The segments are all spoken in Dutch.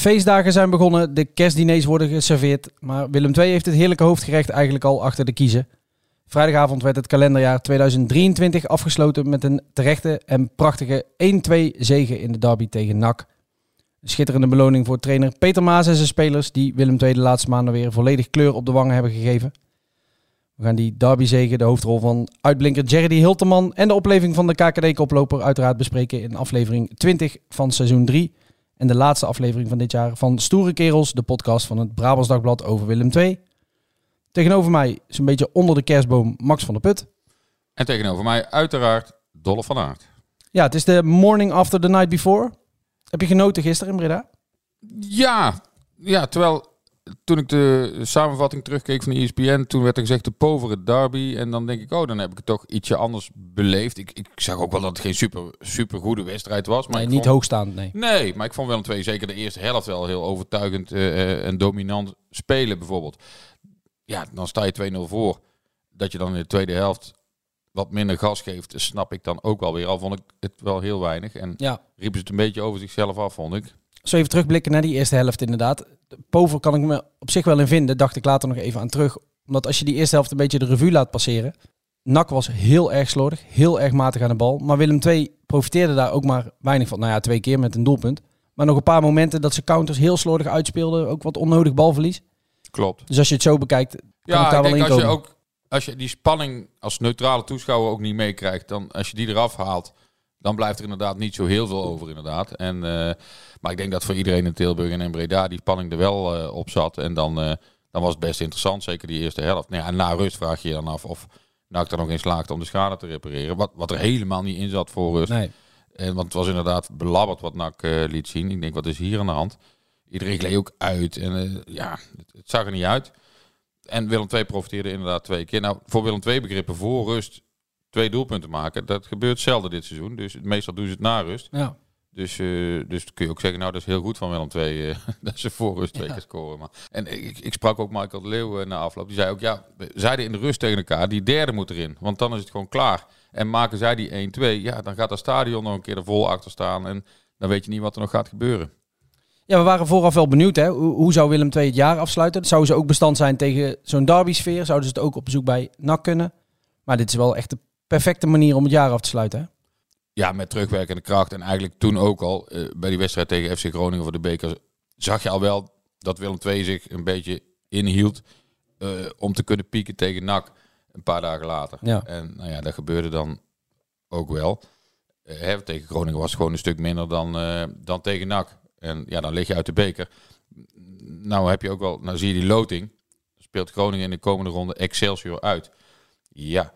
Feestdagen zijn begonnen, de kerstdiners worden geserveerd, maar Willem II heeft het heerlijke hoofdgerecht eigenlijk al achter de kiezen. Vrijdagavond werd het kalenderjaar 2023 afgesloten met een terechte en prachtige 1-2 zege in de derby tegen NAC. Een schitterende beloning voor trainer Peter Maas en zijn spelers die Willem II de laatste maanden weer volledig kleur op de wangen hebben gegeven. We gaan die derby zege, de hoofdrol van uitblinker Jerry Hilterman en de opleving van de KKD-koploper uiteraard bespreken in aflevering 20 van seizoen 3. En de laatste aflevering van dit jaar van Stoere Kerels, de podcast van het Brabants Dagblad over Willem II. Tegenover mij, zo'n beetje onder de kerstboom, Max van der Put. En tegenover mij uiteraard Dolle van Aert. Ja, het is de morning after the night before. Heb je genoten gisteren in Breda? Ja, ja, terwijl toen ik de samenvatting terugkeek van de ESPN, toen werd er gezegd de povere derby. En dan denk ik, oh, dan heb ik het toch ietsje anders beleefd. Ik, ik zag ook wel dat het geen super, super goede wedstrijd was. Maar Nee, niet vond- hoogstaand, nee. Nee, maar ik vond Willem II zeker de eerste helft wel heel overtuigend eh, eh, en dominant spelen bijvoorbeeld. Ja, dan sta je 2-0 voor. Dat je dan in de tweede helft wat minder gas geeft, snap ik dan ook wel weer. Al vond ik het wel heel weinig. En Ja, riepen ze het een beetje over zichzelf af, vond ik. zo even terugblikken naar die eerste helft inderdaad. Pover kan ik me op zich wel in vinden, dacht ik later nog even aan terug. Omdat als je die eerste helft een beetje de revue laat passeren. NAC was heel erg slordig, heel erg matig aan de bal. Maar Willem II profiteerde daar ook maar weinig van. Nou ja, twee keer met een doelpunt. Maar nog een paar momenten dat ze counters heel slordig uitspeelden. Ook wat onnodig balverlies. Klopt. Dus als je het zo bekijkt, kan Ja, ik daar ik wel in denk als je ook als je die spanning als neutrale toeschouwer ook niet meekrijgt, dan als je die eraf haalt, dan blijft er inderdaad niet zo heel veel over inderdaad. En, eh, maar ik denk dat voor iedereen in Tilburg en in Breda die spanning er wel eh, op zat. En dan, eh, dan was het best interessant, zeker die eerste helft. Nou ja, en na rust vraag je je dan af of NAC er nog in slaagt om de schade te repareren. Wat, wat er helemaal niet in zat voor rust. Nee. En, want het was inderdaad belabberd wat NAC liet zien. Ik denk, wat is hier aan de hand? Iedereen gleed ook uit. En ja, het, het zag er niet uit. En Willem II profiteerde inderdaad twee keer. Nou, voor Willem II begrippen voor rust twee doelpunten maken. Dat gebeurt zelden dit seizoen. Dus meestal doen ze het na rust. Ja. Dus, eh, dus kun je ook zeggen, nou dat is heel goed van Willem II eh, dat ze voor rust twee Ja. keer scoren. Maar, en ik, ik sprak ook Michael de Leeuw eh, na afloop. Die zei ook, ja, zeiden in de rust tegen elkaar, die derde moet erin. Want dan is het gewoon klaar. En maken zij die 1-2, ja, dan gaat dat stadion nog een keer er vol achter staan. En dan weet je niet wat er nog gaat gebeuren. Ja, we waren vooraf wel benieuwd. Hè? Hoe, hoe zou Willem II het jaar afsluiten? Zouden ze ook bestand zijn tegen zo'n derby-sfeer? Zouden ze het ook op bezoek bij NAC kunnen? Maar dit is wel echt de perfecte manier om het jaar af te sluiten. Hè? Ja, met terugwerkende kracht. En eigenlijk toen ook al, eh, bij die wedstrijd tegen FC Groningen voor de beker, zag je al wel dat Willem II zich een beetje inhield eh, om te kunnen pieken tegen NAC een paar dagen later. Ja. En nou ja, dat gebeurde dan ook wel. Eh, hè, tegen Groningen was het gewoon een stuk minder dan, dan tegen NAC. En ja, dan lig je uit de beker. Nou heb je ook wel, nou zie je die loting. Speelt Groningen in de komende ronde Excelsior uit. Ja,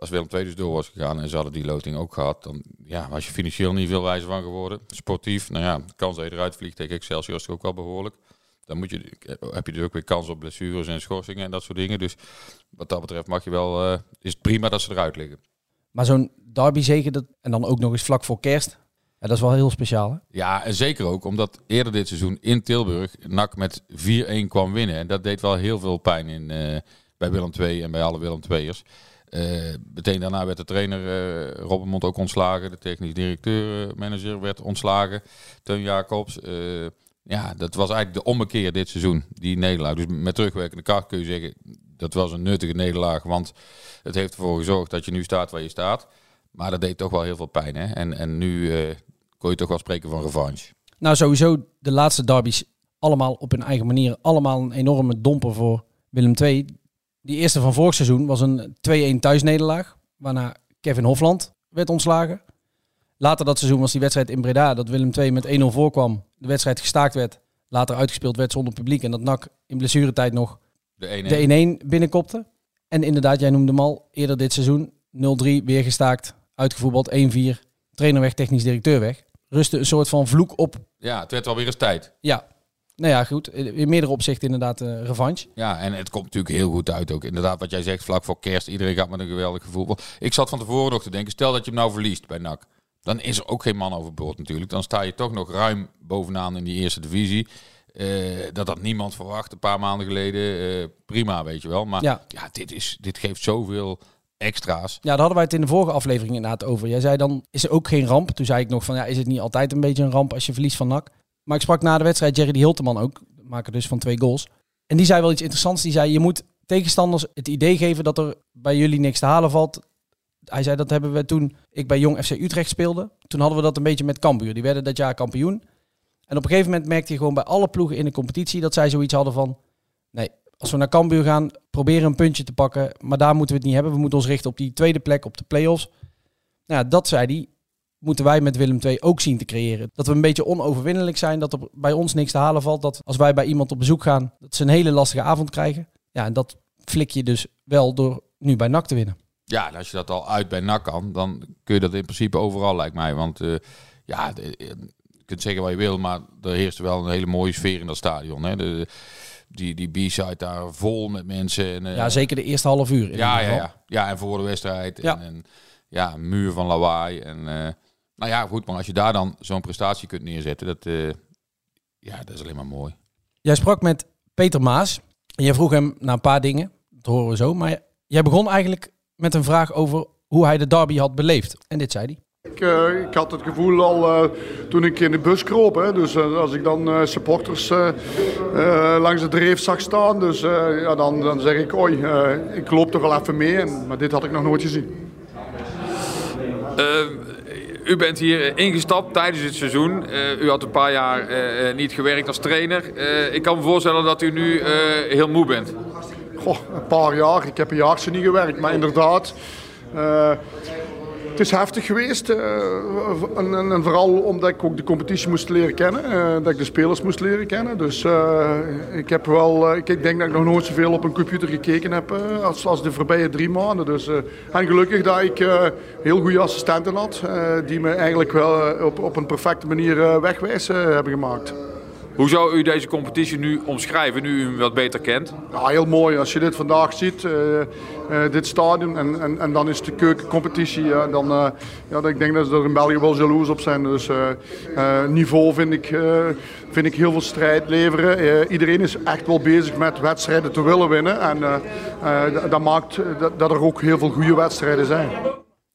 als Willem II dus door was gegaan en ze hadden die loting ook gehad, dan ja, was je financieel niet veel wijzer van geworden. Sportief, nou ja, de kans dat je eruit vliegt tegen Excelsior is ook wel behoorlijk. Dan moet je, heb je dus ook weer kans op blessures en schorsingen en dat soort dingen. Dus wat dat betreft mag je wel, eh, is het prima dat ze eruit liggen. Maar zo'n derby-zege, dat- en dan ook nog eens vlak voor kerst. Ja, dat is wel heel speciaal. Hè? Ja, en zeker ook omdat eerder dit seizoen in Tilburg NAC met 4-1 kwam winnen. En dat deed wel heel veel pijn in, eh, bij Willem II en bij alle Willem II'ers. Eh meteen daarna werd de trainer eh Robbenmond ook ontslagen. De technisch directeur, eh, werd ontslagen. Teun Jacobs. Ja, dat was eigenlijk de ommekeer dit seizoen, die nederlaag. Dus met terugwerkende kracht kun je zeggen, dat was een nuttige nederlaag. Want het heeft ervoor gezorgd dat je nu staat waar je staat. Maar dat deed toch wel heel veel pijn. Hè? En, en nu kon je toch wel spreken van revanche. Nou, sowieso de laatste derbies allemaal op hun eigen manier. Allemaal een enorme domper voor Willem II. Die eerste van vorig seizoen was een 2-1 thuisnederlaag. Waarna Kevin Hofland werd ontslagen. Later dat seizoen was die wedstrijd in Breda. Dat Willem II met 1-0 voorkwam. De wedstrijd gestaakt werd. Later uitgespeeld werd zonder publiek. En dat NAC in blessuretijd nog De ene. de 1-1 binnenkopte. En inderdaad, jij noemde hem al eerder dit seizoen. 0-3 weer gestaakt. Uitgevoetbald 1-4. Trainer weg, technisch directeur weg. Rustte een soort van vloek op Ja, het werd wel weer eens tijd. ja. Nou ja, goed. In meerdere opzichten inderdaad een revanche. Ja, en het komt natuurlijk heel goed uit ook. Inderdaad, wat jij zegt, vlak voor kerst. Iedereen gaat met een geweldig gevoel. Ik zat van tevoren nog te denken, stel dat je hem nou verliest bij NAC. Dan is er ook geen man overboord natuurlijk. Dan sta je toch nog ruim bovenaan in die eerste divisie. Uh, dat had niemand verwacht een paar maanden geleden. Uh, prima, weet je wel. Maar ja, ja dit, is, dit geeft zoveel extra's. Ja, daar hadden wij het in de vorige aflevering inderdaad over. Jij zei dan, is er ook geen ramp? Toen zei ik nog van, ja, is het niet altijd een beetje een ramp als je verliest van NAC? Maar ik sprak na de wedstrijd Jerry de Hilteman ook, maker dus van twee goals. En die zei wel iets interessants. Die zei, je moet tegenstanders het idee geven dat er bij jullie niks te halen valt. Hij zei, dat hebben we toen ik bij Jong FC Utrecht speelde. Toen hadden we dat een beetje met Cambuur. Die werden dat jaar kampioen. En op een gegeven moment merkte je gewoon bij alle ploegen in de competitie dat zij zoiets hadden van... Nee, als we naar Cambuur gaan, proberen een puntje te pakken. Maar daar moeten we het niet hebben. We moeten ons richten op die tweede plek, op de play-offs. Nou dat zei hij. Moeten wij met Willem II ook zien te creëren. Dat we een beetje onoverwinnelijk zijn. Dat er bij ons niks te halen valt. Dat als wij bij iemand op bezoek gaan, dat ze een hele lastige avond krijgen. Ja, en dat flik je dus wel door nu bij NAC te winnen. Ja, en als je dat al uit bij NAC kan, dan kun je dat in principe overal, lijkt mij. Want uh, ja, de, je kunt zeggen wat je wil, maar er heerst wel een hele mooie sfeer in dat stadion. Hè. De, die, die B-side daar vol met mensen. En, uh, ja, zeker de eerste half uur. In ja, ja, ja, ja. en voor de wedstrijd. Ja. En, en ja, een muur van lawaai. En uh, nou ja, goed, maar als je daar dan zo'n prestatie kunt neerzetten, dat, uh, ja, dat is alleen maar mooi. Jij sprak met Peter Maas. En jij vroeg hem naar een paar dingen. Dat horen we zo. Maar jij begon eigenlijk met een vraag over hoe hij de derby had beleefd. En dit zei hij. Ik, uh, ik, had het gevoel al uh, toen ik in de bus kroop. Hè, dus uh, als ik dan supporters langs de dreef zag staan, dus, ja, dan, dan zeg ik, oei, ik loop toch wel even mee. En, maar dit had ik nog nooit gezien. U bent hier ingestapt tijdens het seizoen. u had een paar jaar niet gewerkt als trainer. ik kan me voorstellen dat u nu heel moe bent. Goh, een paar jaar. Ik heb een jaartje niet gewerkt, maar inderdaad het is heftig geweest. Uh, en, en, en, vooral omdat ik ook de competitie moest leren kennen. Uh, dat ik de spelers moest leren kennen. Dus uh, ik heb wel, ik denk dat ik nog nooit zoveel op een computer gekeken heb als, als de voorbije drie maanden. Dus, en gelukkig dat ik heel goede assistenten had. die me eigenlijk wel op, op een perfecte manier wegwijs hebben gemaakt. Hoe zou u deze competitie nu omschrijven, nu u hem wat beter kent? Ja, heel mooi. Als je dit vandaag ziet, uh, uh, dit stadion, en, en, en dan is de keukencompetitie, ja, dan, uh, ja, ik denk dat ze er in België wel jaloers op zijn. Dus niveau vind ik, vind ik heel veel strijd leveren. iedereen is echt wel bezig met wedstrijden te willen winnen. En dat maakt dat, dat, er ook heel veel goede wedstrijden zijn.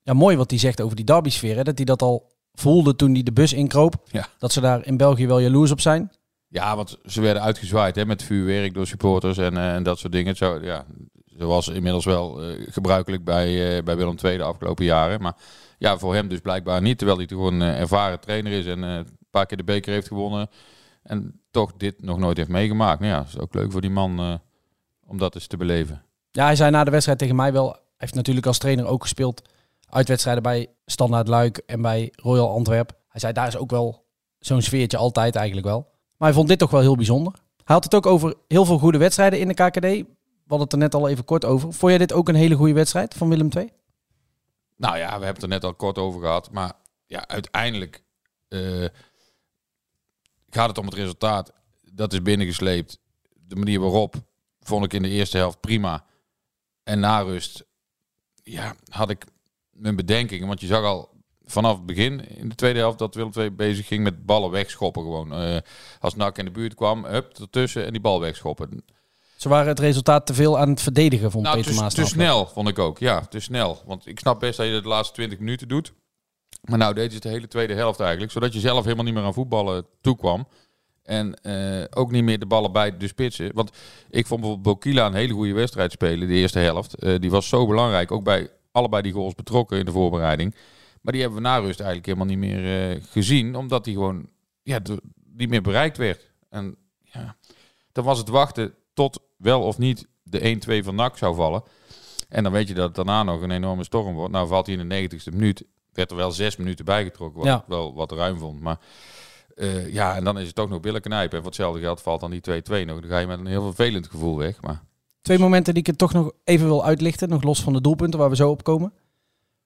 Ja, mooi wat hij zegt over die derby-sfeer. Dat hij dat al voelde toen hij de bus inkroop. Ja. Dat ze daar in België wel jaloers op zijn. Ja, want ze werden uitgezwaaid hè, met vuurwerk door supporters en, uh, en dat soort dingen. Zo, ja, zoals inmiddels wel uh, gebruikelijk bij, uh, bij Willem II de afgelopen jaren. Maar ja, voor hem dus blijkbaar niet. Terwijl hij gewoon ervaren trainer is en een paar keer de beker heeft gewonnen. En toch dit nog nooit heeft meegemaakt. Nou ja, is ook leuk voor die man om dat eens te beleven. Ja, hij zei na de wedstrijd tegen mij wel... Hij heeft natuurlijk als trainer ook gespeeld uitwedstrijden bij Standaard Luik en bij Royal Antwerp. Hij zei daar is ook wel zo'n sfeertje altijd eigenlijk wel. Maar hij vond dit toch wel heel bijzonder. Hij had het ook over heel veel goede wedstrijden in de KKD. We hadden het er net al even kort over. Vond jij dit ook een hele goede wedstrijd van Willem II? Nou ja, we hebben het er net al kort over gehad. Maar ja, uiteindelijk uh, gaat het om het resultaat. Dat is binnengesleept. De manier waarop vond ik in de eerste helft prima. En na rust ja, had ik mijn bedenkingen. Want je zag al vanaf het begin in de tweede helft dat Willem II bezig ging met ballen wegschoppen gewoon. Uh, als Nak in de buurt kwam, hup, ertussen en die bal wegschoppen. Ze waren het resultaat te veel aan het verdedigen, vond nou, Peter Maas. Te snel, vond ik ook. Ja, te snel. Want ik snap best dat je het de laatste 20 minuten doet. Maar nou deed je het de hele tweede helft eigenlijk. Zodat je zelf helemaal niet meer aan voetballen toekwam. En uh, ook niet meer de ballen bij de spitsen. Want ik vond bijvoorbeeld Bokila een hele goede wedstrijd spelen, de eerste helft. Uh, die was zo belangrijk, ook bij allebei die goals betrokken in de voorbereiding. Maar die hebben we na rust eigenlijk helemaal niet meer uh, gezien. Omdat die gewoon ja, niet meer bereikt werd. En ja, dan was het wachten tot wel of niet de 1-2 van NAC zou vallen. En dan weet je dat het daarna nog een enorme storm wordt. Nou valt hij in de 90ste minuut. Werd er wel zes minuten bijgetrokken. Wat ja. ik wel wat ruim vond. Maar uh, ja, en dan is het toch nog billen knijpen. En voor hetzelfde geld valt dan die 2-2 nog. Dan ga je met een heel vervelend gevoel weg. Maar... Twee momenten die ik het toch nog even wil uitlichten. Nog los van de doelpunten waar we zo op komen.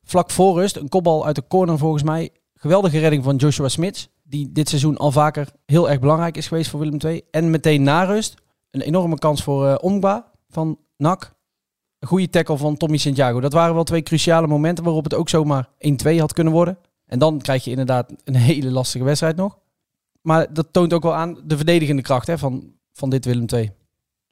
Vlak voor rust, een kopbal uit de corner volgens mij. Geweldige redding van Joshua Smits. die dit seizoen al vaker heel erg belangrijk is geweest voor Willem II. En meteen na rust een enorme kans voor uh, van NAC. Een goede tackle van Tommy Santiago. Dat waren wel twee cruciale momenten waarop het ook zomaar 1-2 had kunnen worden. En dan krijg je inderdaad een hele lastige wedstrijd nog. Maar dat toont ook wel aan de verdedigende kracht hè, van, van dit Willem II.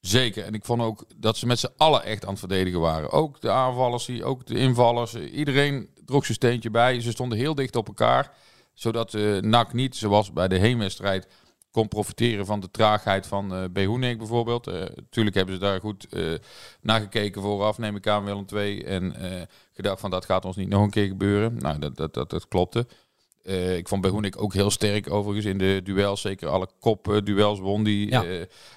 Zeker. En ik vond ook dat ze met z'n allen echt aan het verdedigen waren. Ook de aanvallers, ook de invallers. Iedereen droeg zijn steentje bij. Ze stonden heel dicht op elkaar. Zodat uh, NAC niet, zoals bij de heenwedstrijd, kon profiteren van de traagheid van uh, bijvoorbeeld. Uh, natuurlijk hebben ze daar goed uh, naar gekeken vooraf, neem ik aan Willem II. En gedacht van dat gaat ons niet nog een keer gebeuren. Nou, dat, dat, dat, dat klopte. Ik vond Behoenik ook heel sterk overigens in de duels. Zeker alle kopduels won die. Ja.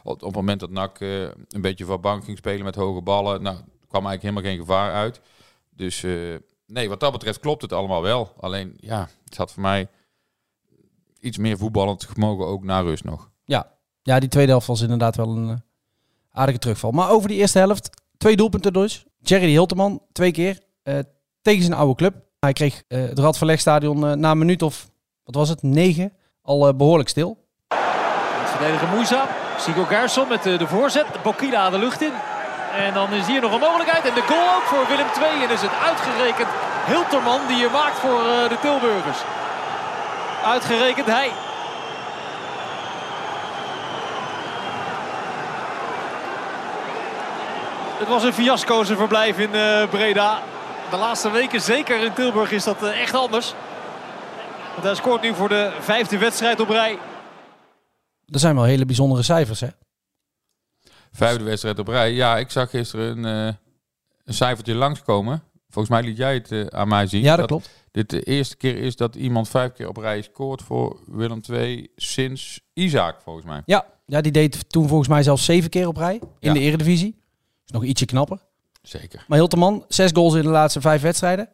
op, op het moment dat NAC een beetje van bank ging spelen met hoge ballen. Nou, kwam eigenlijk helemaal geen gevaar uit. Dus nee, wat dat betreft klopt het allemaal wel. Alleen ja, het had voor mij iets meer voetballend gemogen ook naar rust nog. Ja, ja die tweede helft was inderdaad wel een aardige terugval. Maar over die eerste helft, twee doelpunten dus. Jerry Hilteman, twee keer, tegen zijn oude club. Hij kreeg uh, het Radverlegstadion na een minuut of, wat was het, negen, al behoorlijk stil. Het verdediger moeizaam. Sigo Gerson met de voorzet. Bokila de lucht in. En dan is hier nog een mogelijkheid. En de goal ook voor Willem II. En is het uitgerekend Hilterman die je maakt voor de Tilburgers. Uitgerekend hij. Het was een fiasco zijn verblijf in Breda. De laatste weken, zeker in Tilburg, is dat uh, echt anders. Want hij scoort nu voor de vijfde wedstrijd op rij. Er zijn wel hele bijzondere cijfers, hè? Vijfde wedstrijd op rij. Ja, ik zag gisteren een, uh, een cijfertje langskomen. Volgens mij liet jij het aan mij zien. Ja, dat, dat klopt dit de eerste keer is dat iemand vijf keer op rij scoort voor Willem II sinds Isaac, volgens mij. Ja, ja die deed toen volgens mij zelfs zeven keer op rij in Ja. de Eredivisie. Is nog ietsje knapper. Zeker. Maar Hilterman, zes goals in de laatste vijf wedstrijden.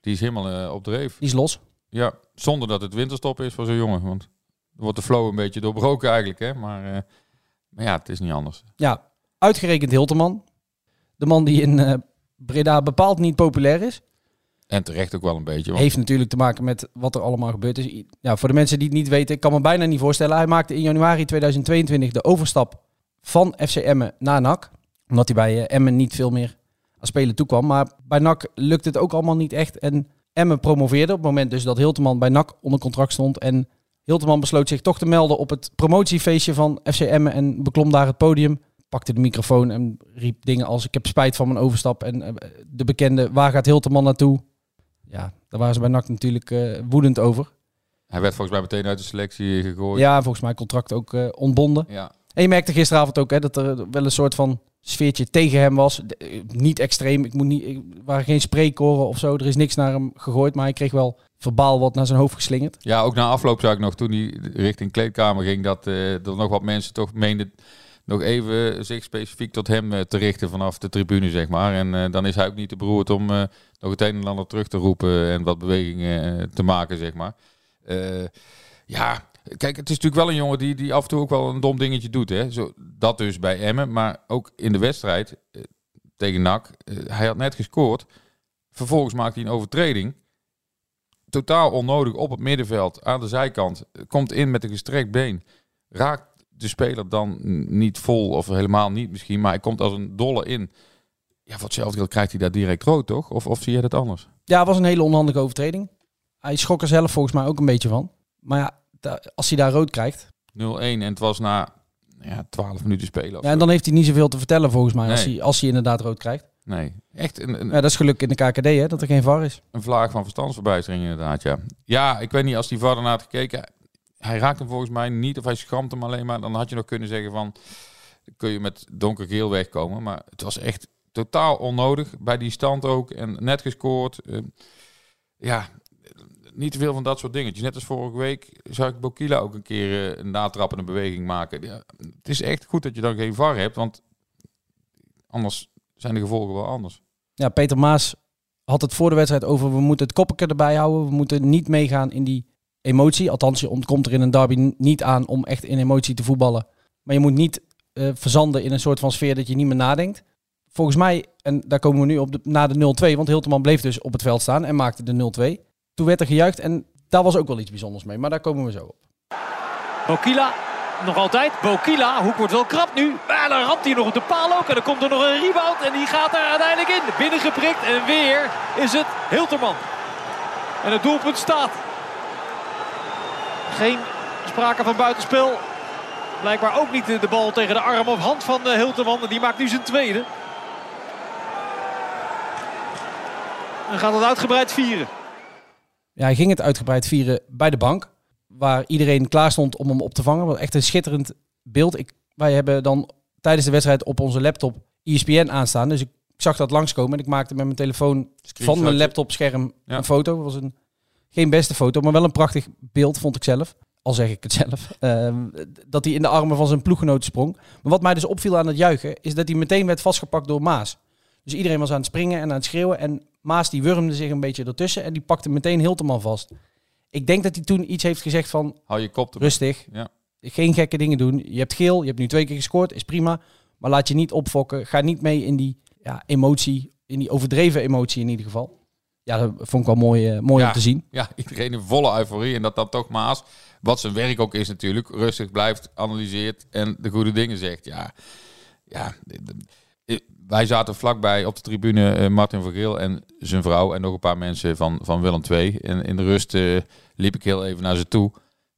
Die is helemaal eh, op dreef. Die is los. Ja, zonder dat het winterstop is voor zo'n jongen. Want dan wordt de flow een beetje doorbroken eigenlijk. Hè? Maar, eh, maar ja, het is niet anders. Ja, uitgerekend Hilterman. De man die in eh, Breda bepaald niet populair is. En terecht ook wel een beetje. Want Heeft natuurlijk te maken met wat er allemaal gebeurd is. Ja, voor de mensen die het niet weten, ik kan me bijna niet voorstellen. Hij maakte in januari 2022 de overstap van FC Emmen naar NAC. Omdat hij bij Emmen niet veel meer aan spelen toekwam. Maar bij NAC lukte het ook allemaal niet echt. En Emmen promoveerde op het moment dus dat Hilteman bij NAC onder contract stond. En Hilteman besloot zich toch te melden op het promotiefeestje van FC Emmen. En beklom daar het podium. Pakte de microfoon en riep dingen als ik heb spijt van mijn overstap. En eh, de bekende waar gaat Hilteman naartoe? Ja, daar waren ze bij NAC natuurlijk eh, woedend over. hij werd volgens mij meteen uit de selectie gegooid. Ja, volgens mij contract ook eh, ontbonden. Ja. En je merkte gisteravond ook hè, dat er wel een soort van sfeertje tegen hem was. Eh, niet extreem, ik moet niet, ik- waren geen spreekkoren of zo. Er is niks naar hem gegooid, maar hij kreeg wel verbaal wat naar zijn hoofd geslingerd. Ja, ook na afloop zag ik nog toen hij richting kleedkamer ging dat eh, er nog wat mensen toch meenden nog even zich specifiek tot hem eh, te richten vanaf de tribune, zeg maar. En eh, dan is hij ook niet te beroerd om eh, nog het een en ander terug te roepen en wat bewegingen eh, te maken, zeg maar. Eh, ja, kijk, het is natuurlijk wel een jongen die, die af en toe ook wel een dom dingetje doet. Hè? Zo, dat dus bij Emmen, maar ook in de wedstrijd eh, tegen NAC. eh, hij had net gescoord. Vervolgens maakt hij een overtreding. Totaal onnodig op het middenveld, aan de zijkant. Komt in met een gestrekt been. Raakt de speler dan niet vol of helemaal niet misschien, maar hij komt als een dolle in. Ja, voor geld krijgt hij daar direct rood, toch? Of, of zie je dat anders? Ja, het was een hele onhandige overtreding. Hij schrok er zelf volgens mij ook een beetje van. Maar ja, als hij daar rood krijgt. 0-1 en het was na ja, 12 minuten spelen. Ja, en dan heeft hij niet zoveel te vertellen volgens mij als, hij, als hij inderdaad rood krijgt. Nee, echt een, een, Ja, dat is geluk in de KKD hè, dat er geen VAR is. een vlaag van verstandsverbijstering inderdaad, ja. Ja, ik weet niet, als die VAR ernaar had gekeken... Hij raakt hem volgens mij niet, of hij schramt hem alleen maar. Dan had je nog kunnen zeggen van... Kun je met donkergeel wegkomen. Maar het was echt totaal onnodig. Bij die stand ook. En net gescoord. Eh, ja, niet te veel van dat soort dingetjes. Net als vorige week zag ik Bokila ook een keer eh, een natrappende beweging maken. Het is echt goed dat je dan geen VAR hebt. Want anders zijn de gevolgen wel anders. Ja, Peter Maas had het voor de wedstrijd over we moeten het koppeke erbij houden. We moeten niet meegaan in die emotie. Althans, je ontkomt er in een derby niet aan om echt in emotie te voetballen. Maar je moet niet eh, verzanden in een soort van sfeer dat je niet meer nadenkt. Volgens mij, en daar komen we nu op na de 0-2, want Hilteman bleef dus op het veld staan en maakte de 0-2. Toen werd er gejuicht en daar was ook wel iets bijzonders mee, maar daar komen we zo op. Bokila nog altijd. Bokila, Hoek wordt wel krap nu. Maar dan ramt hij nog op de paal ook. En dan komt er nog een rebound. En die gaat er uiteindelijk in. Binnengeprikt. En weer is het Hilterman. En het doelpunt staat. Geen sprake van buitenspel. Blijkbaar ook niet de bal tegen de arm of hand van eh, Hilterman. Die maakt nu zijn tweede. En gaat het uitgebreid vieren. Ja, hij ging het uitgebreid vieren bij de bank. Waar iedereen klaar stond om hem op te vangen. Wat echt een schitterend beeld. Ik, wij hebben dan tijdens de wedstrijd op onze laptop ESPN aanstaan. Dus ik zag dat langskomen. En ik maakte met mijn telefoon van mijn laptopscherm Ja. een foto. Het was een, geen beste foto, maar wel een prachtig beeld, vond ik zelf. Al zeg ik het zelf. Ehm, dat hij in de armen van zijn ploeggenoot sprong. Maar wat mij dus opviel aan het juichen, is dat hij meteen werd vastgepakt door Maas. Dus iedereen was aan het springen en aan het schreeuwen. En Maas die wurmde zich een beetje ertussen en die pakte meteen Hilterman vast. Ik denk dat hij toen iets heeft gezegd van Hou je kop erbij. rustig, Ja. geen gekke dingen doen. Je hebt geel, je hebt nu twee keer gescoord, is prima. Maar laat je niet opfokken. Ga niet mee in die ja, emotie, in die overdreven emotie in ieder geval. Ja, dat vond ik wel mooi, eh, mooi Ja. om te zien. Ja, iedereen in volle euforie. En dat dan toch Maas, wat zijn werk ook is natuurlijk, rustig blijft, analyseert en de goede dingen zegt. Ja, ja wij zaten vlakbij op de tribune eh, Martin van Geel en zijn vrouw en nog een paar mensen van, van Willem II. En in de rust eh, liep ik heel even naar ze toe.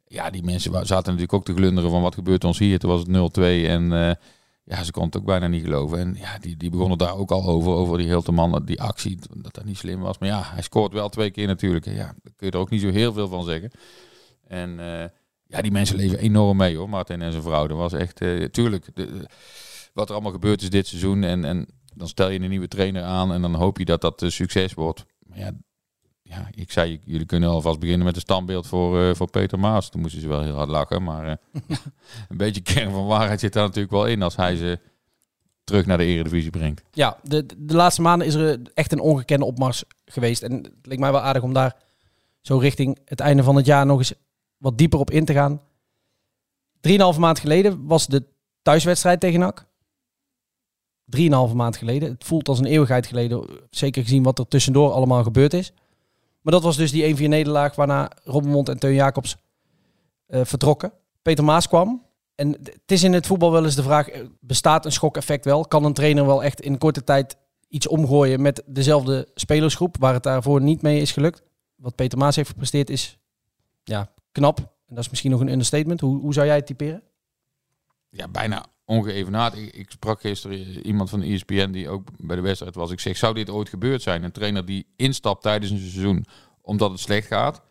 Ja, die mensen zaten natuurlijk ook te glunderen van wat gebeurt ons hier. Toen was het 0-2 en eh, ja, ze konden het ook bijna niet geloven. En ja, die, die begonnen daar ook al over, over die Hilterman, die actie, dat dat niet slim was. Maar ja, hij scoort wel twee keer natuurlijk. Ja, daar kun je er ook niet zo heel veel van zeggen. En eh, ja, die mensen leven enorm mee hoor, Martin en zijn vrouw. Dat was echt, eh, tuurlijk, de- wat er allemaal gebeurd is dit seizoen. En, en dan stel je een nieuwe trainer aan en dan hoop je dat dat een succes wordt. Maar ja, ja, ik zei, jullie kunnen alvast beginnen met een standbeeld voor, eh, voor Peter Maas. Toen moesten ze wel heel hard lachen, maar eh, een beetje kern van waarheid zit daar natuurlijk wel in als hij ze terug naar de eredivisie brengt. Ja, de, de laatste maanden is er echt een ongekende opmars geweest. En het leek mij wel aardig om daar zo richting het einde van het jaar nog eens wat dieper op in te gaan. Drieënhalve maand geleden was de thuiswedstrijd tegen NAC. Drieënhalve maand geleden. Het voelt als een eeuwigheid geleden. Zeker gezien wat er tussendoor allemaal gebeurd is. Maar dat was dus die 1-4 nederlaag waarna Robbenmond en Teun Jacobs eh, vertrokken. Peter Maas kwam. En het is in het voetbal wel eens de vraag, eh, bestaat een schokeffect wel? Kan een trainer wel echt in korte tijd iets omgooien met dezelfde spelersgroep, waar het daarvoor niet mee is gelukt? Wat Peter Maas heeft gepresteerd is ja, knap. En dat is misschien nog een understatement. Hoe, hoe zou jij het typeren? ja, bijna ongeëvenaard. Ik, ik sprak gisteren iemand van de ESPN die ook bij de wedstrijd was. Ik zeg, zou dit ooit gebeurd zijn? Een trainer die instapt tijdens een seizoen omdat het slecht gaat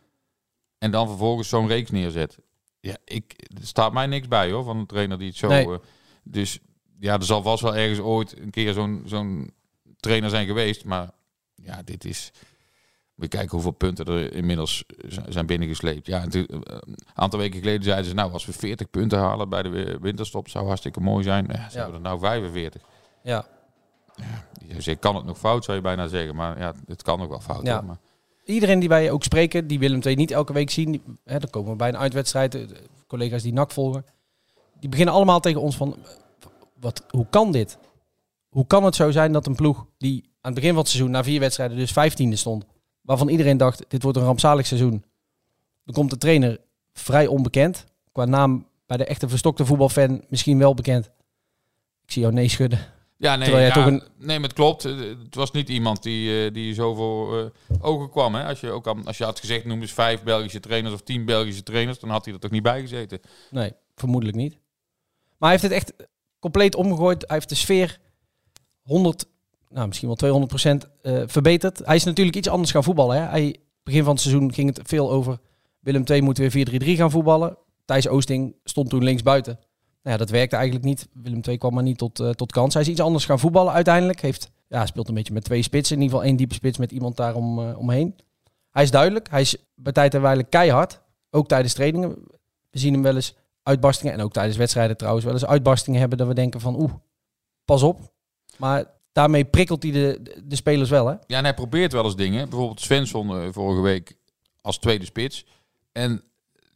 en dan vervolgens zo'n reeks neerzet. Ja, ik, er staat mij niks bij hoor, van een trainer die het zo... Nee. eh, dus ja, er zal vast wel ergens ooit een keer zo'n zo'n trainer zijn geweest. Maar ja, dit is... We kijken hoeveel punten er inmiddels zijn binnengesleept. Ja, een aantal weken geleden zeiden ze, nou, als we 40 punten halen bij de wi- winterstop, zou hartstikke mooi zijn. Ja, ze Ja. hebben er nou 45. Ja. Je zegt, kan het nog fout, zou je bijna zeggen. Maar ja, het kan ook wel fout. Ja. Maar, Iedereen die wij ook spreken, die Willem II niet elke week zien, die, hè, dan komen we bij een uitwedstrijd, eh, collega's die NAC volgen, die beginnen allemaal tegen ons van, eh, wat, hoe kan dit? Hoe kan het zo zijn dat een ploeg die aan het begin van het seizoen na vier wedstrijden dus vijftiende stond, waarvan iedereen dacht, dit wordt een rampzalig seizoen. Dan komt de trainer vrij onbekend, qua naam bij de echte verstokte voetbalfan misschien wel bekend. Ik zie jou nee schudden. ja, nee, Terwijl jij ja, toch een- nee, maar het klopt. Het was niet iemand die, eh, die zo voor eh, ogen kwam. Hè? Als, je ook aan, als je had gezegd, noem eens vijf Belgische trainers of tien Belgische trainers, dan had hij er toch niet bij gezeten. Nee, vermoedelijk niet. Maar hij heeft het echt compleet omgegooid. Hij heeft de sfeer 100, nou misschien wel 200 procent eh, verbeterd. Hij is natuurlijk iets anders gaan voetballen. Hè. Hij, begin van het seizoen ging het veel over Willem II moet weer 4-3-3 gaan voetballen. Thijs Oosting stond toen links buiten. Nou ja, dat werkte eigenlijk niet. Willem II kwam maar niet tot, eh, tot kans. Hij is iets anders gaan voetballen uiteindelijk. Heeft, ja, speelt een beetje met twee spitsen. In ieder geval één diepe spits met iemand daar om, eh, omheen. Hij is duidelijk. Hij is bij tijd en wijle keihard. Ook tijdens trainingen. We zien hem wel eens uitbarstingen. En ook tijdens wedstrijden trouwens wel eens uitbarstingen hebben. Dat we denken van oeh, pas op. Maar daarmee prikkelt hij de, de, spelers wel hè. Ja, en hij probeert wel eens dingen. Bijvoorbeeld Svensson eh, vorige week als tweede spits. En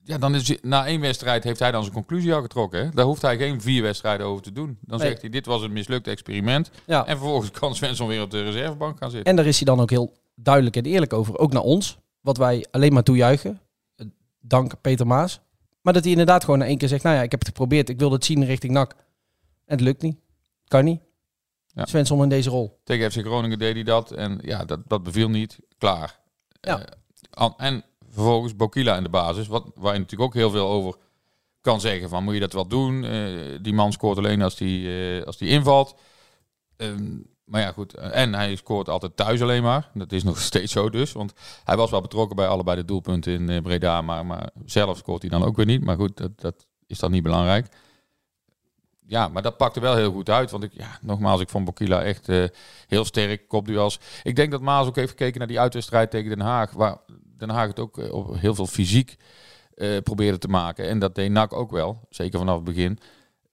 ja, dan is na één wedstrijd heeft hij dan zijn conclusie al getrokken. Hè? Daar hoeft hij geen vier wedstrijden over te doen. Dan Nee. zegt hij, dit was een mislukt experiment. Ja. En vervolgens kan Svensson weer op de reservebank gaan zitten. En daar is hij dan ook heel duidelijk en eerlijk over. Ook naar ons. Wat wij alleen maar toejuichen. Dank Peter Maas. Maar dat hij inderdaad gewoon na één keer zegt, nou ja, ik heb het geprobeerd. Ik wilde het zien richting NAC. En het lukt niet. Kan niet. Ja. Svensson in deze rol. Tegen FC Groningen deed hij dat. En ja, dat, dat beviel niet. Klaar. Ja. Eh, en vervolgens Bokila in de basis. Wat, waar je natuurlijk ook heel veel over kan zeggen. Van, moet je dat wel doen? Eh, die man scoort alleen als die, eh, als die invalt. Ehm, maar ja, goed. En hij scoort altijd thuis alleen maar. Dat is nog steeds zo dus. Want hij was wel betrokken bij allebei de doelpunten in Breda. Maar, maar zelf scoort hij dan ook weer niet. Maar goed, dat, dat is dan niet belangrijk. Ja, maar dat pakte wel heel goed uit. Want ik, ja, nogmaals, ik vond Bokila echt eh, heel sterk. Kopduels. Ik denk dat Maas ook heeft gekeken naar die uitwedstrijd tegen Den Haag. Waar Den Haag het ook eh, op heel veel fysiek eh, probeerde te maken. En dat deed NAC ook wel. Zeker vanaf het begin.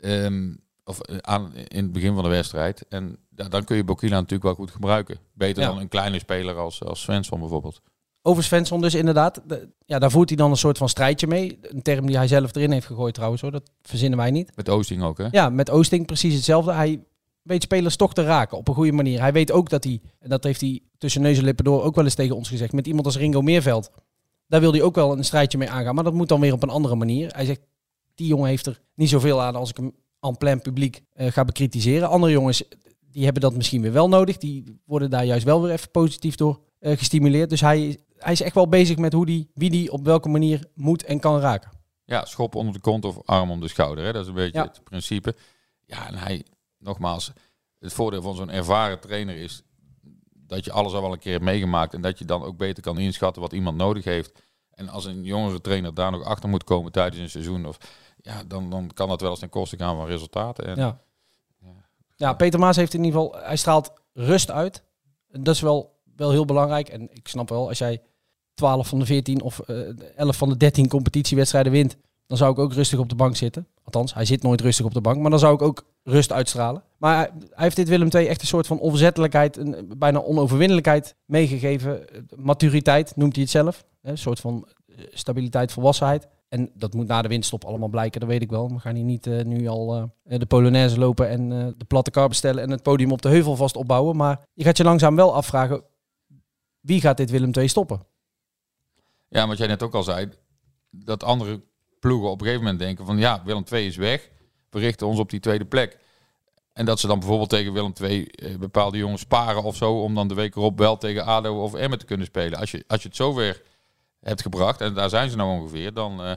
Ehm, of aan, in het begin van de wedstrijd. En da- dan kun je Bokila natuurlijk wel goed gebruiken. Beter Ja. dan een kleine speler als, als Svensson bijvoorbeeld. Over Svensson dus inderdaad. De- ja, daar voert hij dan een soort van strijdje mee. Een term die hij zelf erin heeft gegooid trouwens hoor. Dat verzinnen wij niet. Met Oosting ook, hè? Ja, met Oosting precies hetzelfde. Hij weet spelers toch te raken op een goede manier. Hij weet ook dat hij, en dat heeft hij tussen neus en lippen door ook wel eens tegen ons gezegd, met iemand als Ringo Meerveld, daar wil hij ook wel een strijdje mee aangaan. Maar dat moet dan weer op een andere manier. Hij zegt, die jongen heeft er niet zoveel aan als ik hem en plein publiek eh, ga bekritiseren. Andere jongens, die hebben dat misschien weer wel nodig. Die worden daar juist wel weer even positief door eh, gestimuleerd. Dus hij, hij is echt wel bezig met hoe die, wie die op welke manier moet en kan raken. Ja, schop onder de kont of arm om de schouder. Hè? Dat is een beetje Ja. het principe. Ja, en hij, nogmaals, het voordeel van zo'n ervaren trainer is dat je alles al wel een keer hebt meegemaakt en dat je dan ook beter kan inschatten wat iemand nodig heeft. En als een jongere trainer daar nog achter moet komen tijdens een seizoen, of, ja, dan, dan kan dat wel eens ten koste gaan van resultaten. En, Ja. Ja, Peter Maas heeft in ieder geval, hij straalt rust uit. En Dat is wel, wel heel belangrijk. En ik snap wel, als jij 12 van de 14 of eh 11 van de 13 competitiewedstrijden wint, dan zou ik ook rustig op de bank zitten. Althans, hij zit nooit rustig op de bank, maar dan zou ik ook rust uitstralen. Maar hij, heeft dit Willem II echt een soort van onverzettelijkheid, een bijna onoverwinnelijkheid meegegeven. Eh, Maturiteit noemt hij het zelf. Een soort van eh, stabiliteit, volwassenheid. En dat moet na de winststop allemaal blijken, dat weet ik wel. We gaan hier niet eh, nu al eh, de Polonaise lopen en eh, de platte kar bestellen en het podium op de heuvel vast opbouwen. Maar je gaat je langzaam wel afvragen, wie gaat dit Willem II stoppen? Ja, wat jij net ook al zei, dat andere ploegen op een gegeven moment denken van ja, Willem II is weg, we richten ons op die tweede plek. En dat ze dan bijvoorbeeld tegen Willem II eh, bepaalde jongens sparen of zo, om dan de week erop wel tegen ADO of Emmen te kunnen spelen. Als je, als je het zover hebt gebracht, en daar zijn ze nou ongeveer, dan, eh,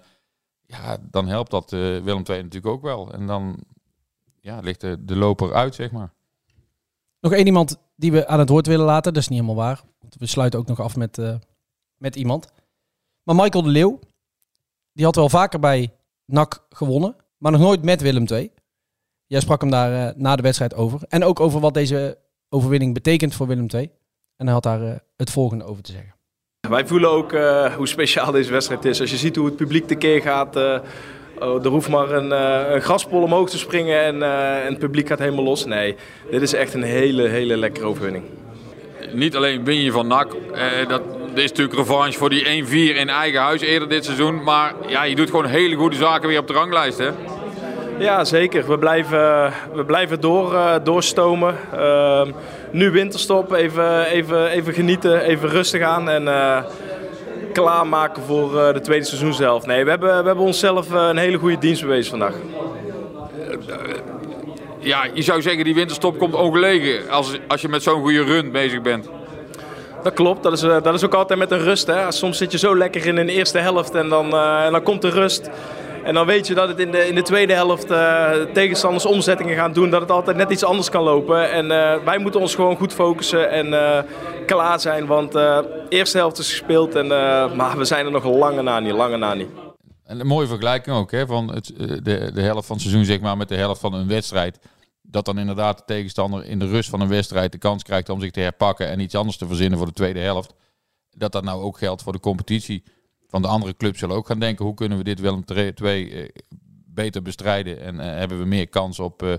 ja, dan helpt dat eh, Willem II natuurlijk ook wel. En dan ja, ligt de, loper uit, zeg maar. Nog één iemand die we aan het woord willen laten, dat is niet helemaal waar. Want we sluiten ook nog af met, met iemand. Maar Michael de Leeuw, die had wel vaker bij NAC gewonnen, maar nog nooit met Willem II. Jij sprak hem daar eh, na de wedstrijd over. En ook over wat deze overwinning betekent voor Willem II. En hij had daar eh, het volgende over te zeggen. Wij voelen ook eh, hoe speciaal deze wedstrijd is. Als je ziet hoe het publiek tekeer gaat. eh, oh, er hoeft maar een, eh, een graspol omhoog te springen en, eh, en het publiek gaat helemaal los. Nee, dit is echt een hele, hele lekkere overwinning. Niet alleen win je van NAC, eh, dat is natuurlijk revanche voor die 1-4 in eigen huis eerder dit seizoen. Maar ja, je doet gewoon hele goede zaken weer op de ranglijst. Hè? Ja, zeker. We blijven, we blijven door, eh, doorstomen. Ehm, nu winterstop, even, even, even genieten, even rustig aan en eh, klaarmaken voor eh, de tweede seizoen zelf. Nee, we hebben, we hebben onszelf een hele goede dienst bewezen vandaag. Ja, je zou zeggen die winterstop komt ongelegen als, als je met zo'n goede run bezig bent. Dat klopt, dat is, eh, dat is ook altijd met een rust. Hè. Soms zit je zo lekker in de eerste helft en dan, eh, en dan komt de rust. En dan weet je dat het in de, in de tweede helft eh, tegenstanders omzettingen gaan doen. Dat het altijd net iets anders kan lopen. En wij moeten ons gewoon goed focussen en klaar zijn. Want de eerste helft is gespeeld. En, maar we zijn er nog lange na niet, lange na niet. En een mooie vergelijking ook, hè, van het, de, de helft van het seizoen zeg maar, met de helft van een wedstrijd. Dat dan inderdaad de tegenstander in de rust van een wedstrijd de kans krijgt om zich te herpakken en iets anders te verzinnen voor de tweede helft. Dat dat nou ook geldt voor de competitie. Van de andere clubs zullen ook gaan denken, hoe kunnen we dit Willem 2 eh, beter bestrijden en eh, hebben we meer kans op, eh,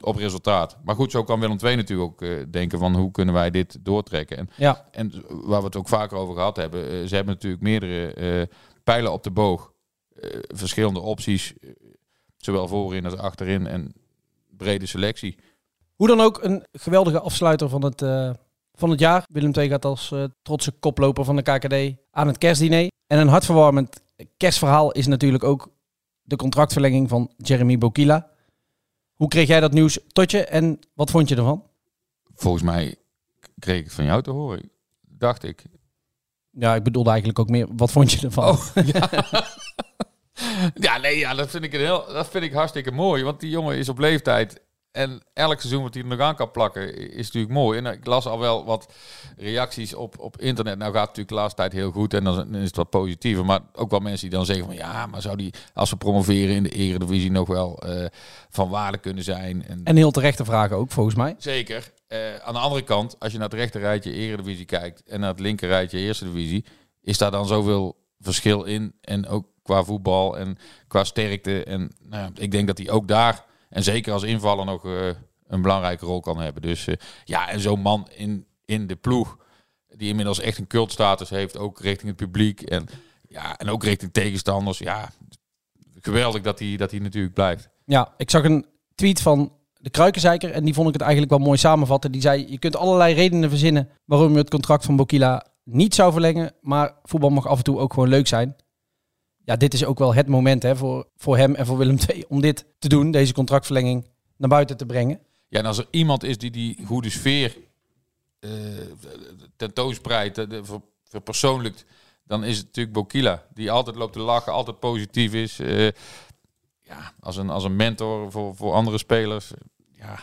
op resultaat. Maar goed, zo kan Willem 2 natuurlijk ook denken van hoe kunnen wij dit doortrekken. En, Ja. en waar we het ook vaker over gehad hebben, ze hebben natuurlijk meerdere pijlen op de boog. Verschillende opties, zowel voorin als achterin en brede selectie. Hoe dan ook, een geweldige afsluiter van het, eh, van het jaar. Willem II gaat als eh, trotse koploper van de KKD aan het kerstdiner. En een hartverwarmend kerstverhaal is natuurlijk ook de contractverlenging van Jeremy Bokila. Hoe kreeg jij dat nieuws tot je en wat vond je ervan? Volgens mij kreeg ik het van jou te horen. Dacht ik. Ja, ik bedoelde eigenlijk ook meer, wat vond je ervan? Oh, ja. ja, nee, ja, dat vind ik een heel, dat vind ik hartstikke mooi. Want die jongen is op leeftijd. En elk seizoen wat hij er nog aan kan plakken, is natuurlijk mooi. En ik las al wel wat reacties op, op internet. Nou gaat het natuurlijk de laatste tijd heel goed en dan is het wat positiever. Maar ook wel mensen die dan zeggen van ja, maar zou die als we promoveren in de Eredivisie nog wel uh, van waarde kunnen zijn? En, en heel terechte vragen ook volgens mij. Zeker. Uh, aan de andere kant, als je naar het rechter rijtje Eredivisie kijkt en naar het linker rijtje Eerste Divisie, is daar dan zoveel verschil in. En ook qua voetbal en qua sterkte. En nou ja, ik denk dat hij ook daar, en zeker als invaller, nog uh, een belangrijke rol kan hebben. Dus uh, ja, en zo'n man in, in de ploeg, die inmiddels echt een cultstatus heeft, ook richting het publiek. En, ja, en ook richting tegenstanders. Ja, geweldig dat hij, dat hij natuurlijk blijft. Ja, ik zag een tweet van de Kruikenzeiker. En die vond ik het eigenlijk wel mooi samenvatten. Die zei, je kunt allerlei redenen verzinnen waarom je het contract van Bokila niet zou verlengen. Maar voetbal mag af en toe ook gewoon leuk zijn. Ja, dit is ook wel het moment hè, voor, voor hem en voor Willem II om dit te doen. Deze contractverlenging naar buiten te brengen. Ja, en als er iemand is die die goede sfeer uh, tentoonspreidt, uh, verpersoonlijkt, dan is het natuurlijk Bokila. Die altijd loopt te lachen, altijd positief is. Uh, ja, als een, als een mentor voor, voor andere spelers ja,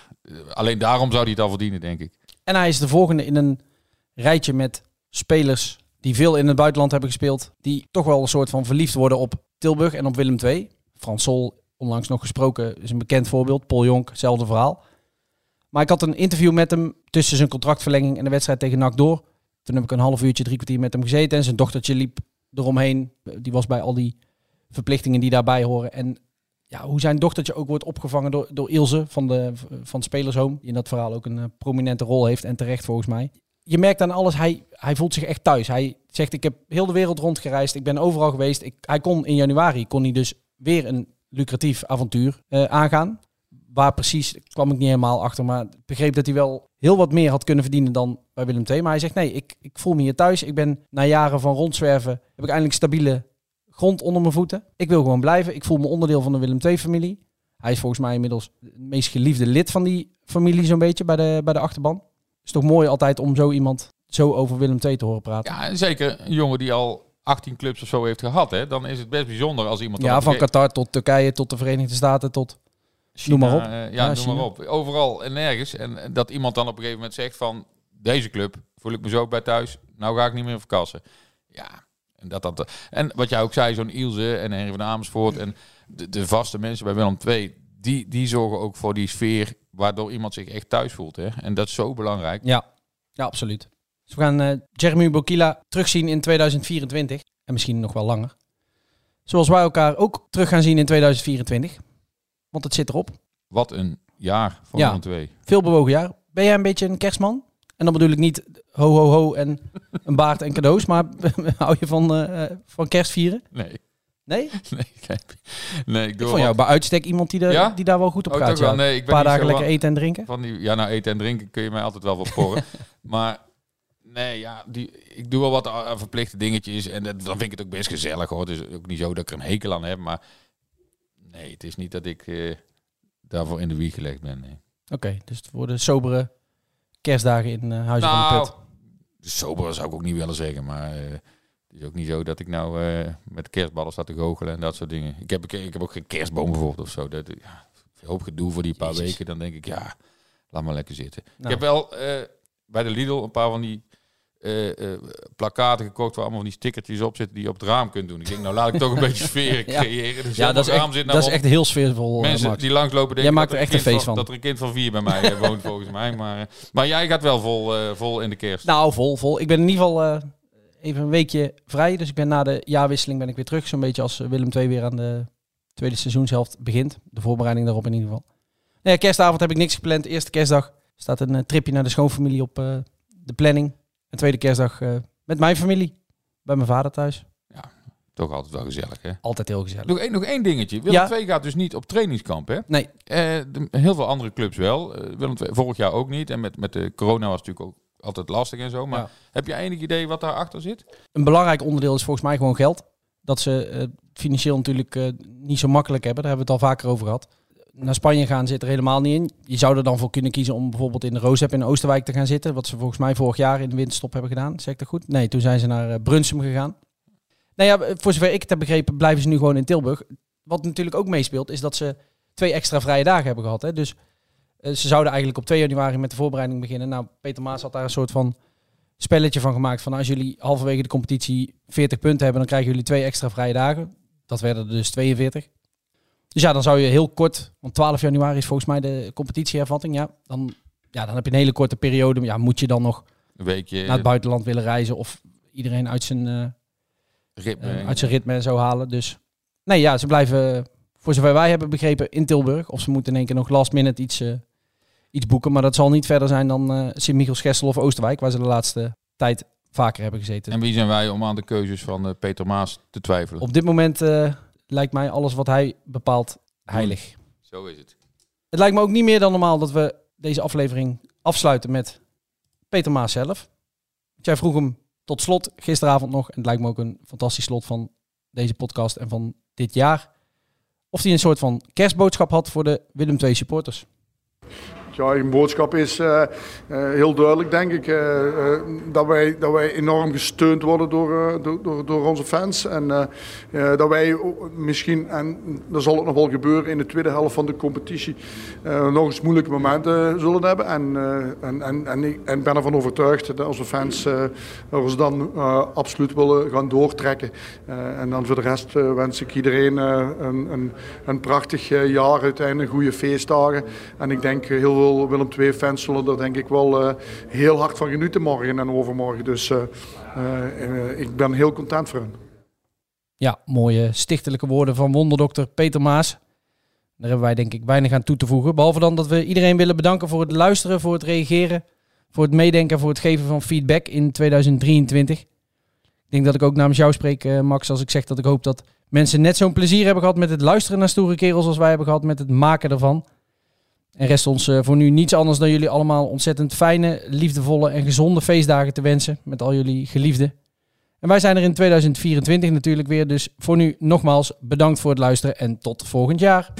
alleen daarom zou hij het al verdienen, denk ik. En hij is de volgende in een rijtje met spelers die veel in het buitenland hebben gespeeld. Die toch wel een soort van verliefd worden op Tilburg en op Willem II. Frans Sol, onlangs nog gesproken, is een bekend voorbeeld. Paul Jonk, hetzelfde verhaal. Maar ik had een interview met hem tussen zijn contractverlenging en de wedstrijd tegen NAC door. Toen heb ik een half uurtje, drie kwartier met hem gezeten. En zijn dochtertje liep eromheen. Die was bij al die verplichtingen die daarbij horen. En ja, hoe zijn dochtertje ook wordt opgevangen door, door Ilse van, de, van Spelershome. Die in dat verhaal ook een uh, prominente rol heeft en terecht volgens mij. Je merkt aan alles, hij, hij voelt zich echt thuis. Hij zegt, ik heb heel de wereld rondgereisd. Ik ben overal geweest. Ik, hij kon in januari, kon hij dus weer een lucratief avontuur uh, aangaan. Waar precies, kwam ik niet helemaal achter. Maar begreep dat hij wel heel wat meer had kunnen verdienen dan bij Willem II. Maar hij zegt, nee, ik, ik voel me hier thuis. Ik ben na jaren van rondzwerven, heb ik eindelijk stabiele grond onder mijn voeten. Ik wil gewoon blijven. Ik voel me onderdeel van de Willem II-familie. Hij is volgens mij inmiddels het meest geliefde lid van die familie zo'n beetje bij de, bij de achterban. Het is toch mooi altijd om zo iemand zo over Willem II te horen praten. Ja, en zeker een jongen die al 18 clubs of zo heeft gehad. Hè? Dan is het best bijzonder als iemand... Ja, van Qatar tot Turkije tot de Verenigde Staten tot... China, noem maar op. Uh, ja, ja noem maar op. Overal en nergens. En dat iemand dan op een gegeven moment zegt van... Deze club voel ik me zo bij thuis. Nou ga ik niet meer verkassen. Ja, en, dat, dat, en wat jij ook zei, zo'n Ilse en Henry van Amersfoort en de, de vaste mensen bij Willem II, die, die zorgen ook voor die sfeer waardoor iemand zich echt thuis voelt. Hè? En dat is zo belangrijk. Ja, ja absoluut. Dus we gaan uh, Jeremy Bokila terugzien in 2024 en misschien nog wel langer. Zoals wij elkaar ook terug gaan zien in 2024. Want het zit erop. Wat een jaar voor ja, II. Veel bewogen jaar. Ben jij een beetje een kerstman? En dan bedoel ik niet ho ho ho en een baard en cadeaus, maar hou je van, uh, van kerstvieren? Nee. Nee? Nee, nee ik doe ik vond jou bij uitstek iemand die, de, ja? die daar wel goed op oh, gaat. Wel, nee, ik ben een paar dagen lekker eten en drinken. Van die, ja, nou eten en drinken kun je mij altijd wel wat porren. maar nee, ja, die, ik doe wel wat aan verplichte dingetjes en dat, dan vind ik het ook best gezellig hoor. Het is ook niet zo dat ik er een hekel aan heb, maar nee, het is niet dat ik uh, daarvoor in de wieg gelegd ben. Nee. Oké, dus voor de sobere kerstdagen in uh, Huizen nou, van de Put? Sober zou ik ook niet willen zeggen, maar uh, het is ook niet zo dat ik nou uh, met kerstballen sta te goochelen en dat soort dingen. Ik heb, ik, heb ook geen kerstboom bijvoorbeeld of zo. Dat, ja, hoop gedoe voor die paar weken. Dan denk ik, ja, laat maar lekker zitten. Nou. Ik heb wel bij de Lidl een paar van die uh, plakaten gekocht waar allemaal van die stickertjes op zitten die je op het raam kunt doen. Ik denk, nou laat ik toch een beetje sfeer creëren. Dus ja, dat is, echt, zit nou dat is echt heel sfeervol. Mensen Max. die langslopen denken jij maakt er echt een feest van, Dat er een kind van vier bij mij woont volgens mij. Maar, maar jij gaat wel vol, vol in de kerst. Nou, vol, vol. Ik ben in ieder geval even een weekje vrij. Dus ik ben na de jaarwisseling ben ik weer terug. Zo'n beetje als Willem II weer aan de tweede seizoenshelft begint. De voorbereiding daarop in ieder geval. Nee, kerstavond heb ik niks gepland. Eerste kerstdag staat een tripje naar de schoonfamilie op de planning. En tweede kerstdag met mijn familie. Bij mijn vader thuis. Ja, toch altijd wel gezellig, hè? Altijd heel gezellig. Nog één, nog één dingetje. Willem ja. 2 gaat dus niet op trainingskamp, hè? Nee. Uh, de, heel veel andere clubs wel. Willem 2 vorig jaar ook niet. En met, met de corona was het natuurlijk ook altijd lastig en zo. Maar ja. heb je enig idee wat daarachter zit? Een belangrijk onderdeel is volgens mij gewoon geld. Dat ze uh, financieel natuurlijk eh, niet zo makkelijk hebben. Daar hebben we het al vaker over gehad. Naar Spanje gaan zit er helemaal niet in. Je zou er dan voor kunnen kiezen om bijvoorbeeld in de Roosep in Oosterwijk te gaan zitten. Wat ze volgens mij vorig jaar in de winterstop hebben gedaan. Zeg ik dat goed? Nee, toen zijn ze naar uh, Brunsum gegaan. Nou ja, voor zover ik het heb begrepen, blijven ze nu gewoon in Tilburg. Wat natuurlijk ook meespeelt, is dat ze twee extra vrije dagen hebben gehad. Hè? Dus uh, ze zouden eigenlijk op 2 januari met de voorbereiding beginnen. Nou, Peter Maas had daar een soort van spelletje van gemaakt. Van als jullie halverwege de competitie 40 punten hebben, dan krijgen jullie twee extra vrije dagen. Dat werden er dus 42. Dus ja, dan zou je heel kort, want 12 januari is volgens mij de competitiehervatting. Ja, dan, ja, dan heb je een hele korte periode. Ja, moet je dan nog een weekje naar het buitenland willen reizen of iedereen uit zijn, uh, ritme, uh, uit zijn ritme en zo halen. Dus nee, ja, ze blijven, voor zover wij hebben begrepen, in Tilburg. Of ze moeten in één keer nog last minute iets, uh, iets boeken. Maar dat zal niet verder zijn dan uh, Sint-Michels, Gestel of Oosterwijk, waar ze de laatste tijd vaker hebben gezeten. En wie zijn wij om aan de keuzes van uh, Peter Maas te twijfelen? Op dit moment uh, lijkt mij alles wat hij bepaalt heilig. Zo is het. Het lijkt me ook niet meer dan normaal dat we deze aflevering afsluiten met Peter Maas zelf. Jij vroeg hem tot slot gisteravond nog, en het lijkt me ook een fantastisch slot van deze podcast en van dit jaar, of hij een soort van kerstboodschap had voor de Willem II supporters. Ja, een boodschap is uh, uh, heel duidelijk, denk ik. Uh, dat, wij, dat wij enorm gesteund worden door, door, door, onze fans. En dat wij misschien, en dat zal het nog wel gebeuren in de tweede helft van de competitie, nog eens moeilijke momenten zullen hebben. En, en, en, en, ik en ben ervan overtuigd dat onze fans ons dan absoluut willen gaan doortrekken. en dan voor de rest wens ik iedereen een, een, een prachtig jaar, uiteindelijk goede feestdagen. En ik denk heel veel Willem II fans zullen er denk ik wel uh, heel hard van genieten morgen en overmorgen. Dus uh, uh, ik ben heel content voor hen. Ja, mooie stichtelijke woorden van wonderdokter Peter Maas. Daar hebben wij denk ik weinig aan toe te voegen. Behalve dan dat we iedereen willen bedanken voor het luisteren, voor het reageren, voor het meedenken, voor het geven van feedback in 2023. Ik denk dat ik ook namens jou spreek, Max, als ik zeg dat ik hoop dat mensen net zo'n plezier hebben gehad met het luisteren naar Stoere Kerels als wij hebben gehad met het maken ervan. En rest ons uh, voor nu niets anders dan jullie allemaal ontzettend fijne, liefdevolle en gezonde feestdagen te wensen met al jullie geliefden. En wij zijn er in 2024 natuurlijk weer, dus voor nu nogmaals bedankt voor het luisteren en tot volgend jaar.